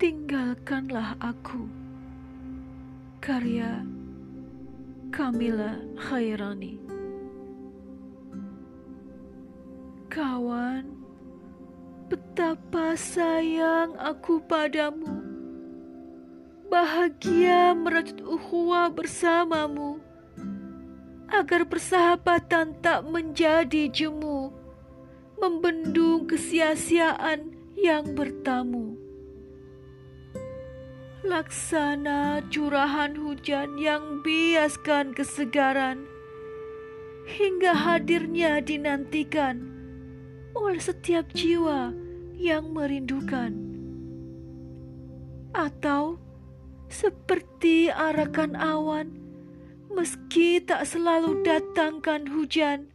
Hadirkanlah aku. Karya Kamila Khairani. Kawan, betapa sayang aku padamu. Bahagia merajut ukhuwah bersamamu agar persahabatan tak menjadi jemu, membendung kesia-siaan yang bertamu. Laksana curahan hujan yang biaskan kesegaran, hingga hadirnya dinantikan oleh setiap jiwa yang merindukan. Atau seperti arakan awan, meski tak selalu datangkan hujan,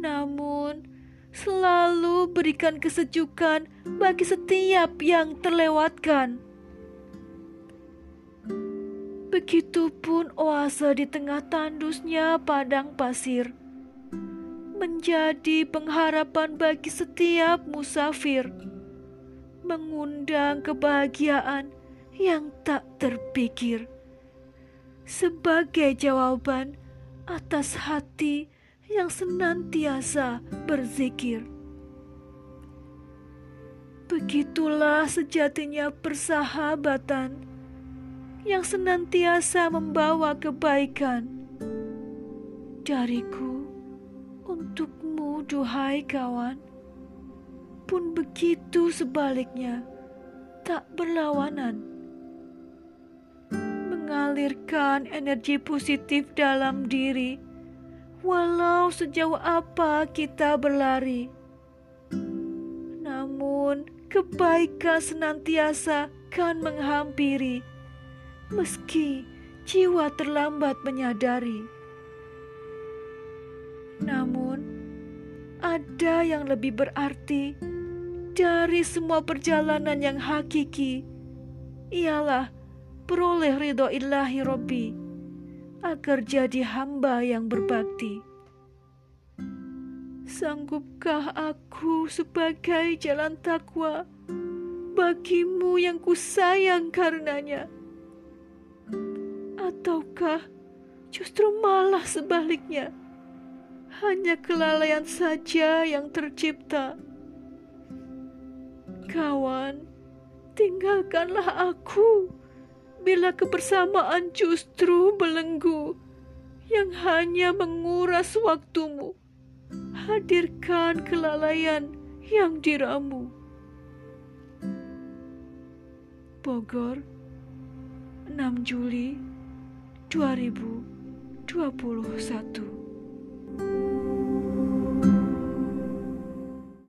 namun selalu berikan kesejukan bagi setiap yang terlewatkan. Begitupun oase di tengah tandusnya padang pasir. Menjadi pengharapan bagi setiap musafir, mengundang kebahagiaan yang tak terpikir. Sebagai jawaban atas hati yang senantiasa berzikir. Begitulah sejatinya persahabatan yang senantiasa membawa kebaikan dariku untukmu, duhai kawan. Pun begitu sebaliknya, tak berlawanan. Mengalirkan energi positif dalam diri, walau sejauh apa kita berlari. Namun, kebaikan senantiasa kan menghampiri meski jiwa terlambat menyadari. Namun, ada yang lebih berarti dari semua perjalanan yang hakiki, ialah peroleh ridho ilahi Robbi agar jadi hamba yang berbakti. Sanggupkah aku sebagai jalan takwa bagimu yang kusayang karenanya? Ataukah justru malah sebaliknya? Hanya kelalaian saja yang tercipta. Kawan, tinggalkanlah aku bila kebersamaan justru belenggu yang hanya menguras waktumu. Hadirkan kelalaian yang diramu. Bogor, 6 Juli 2021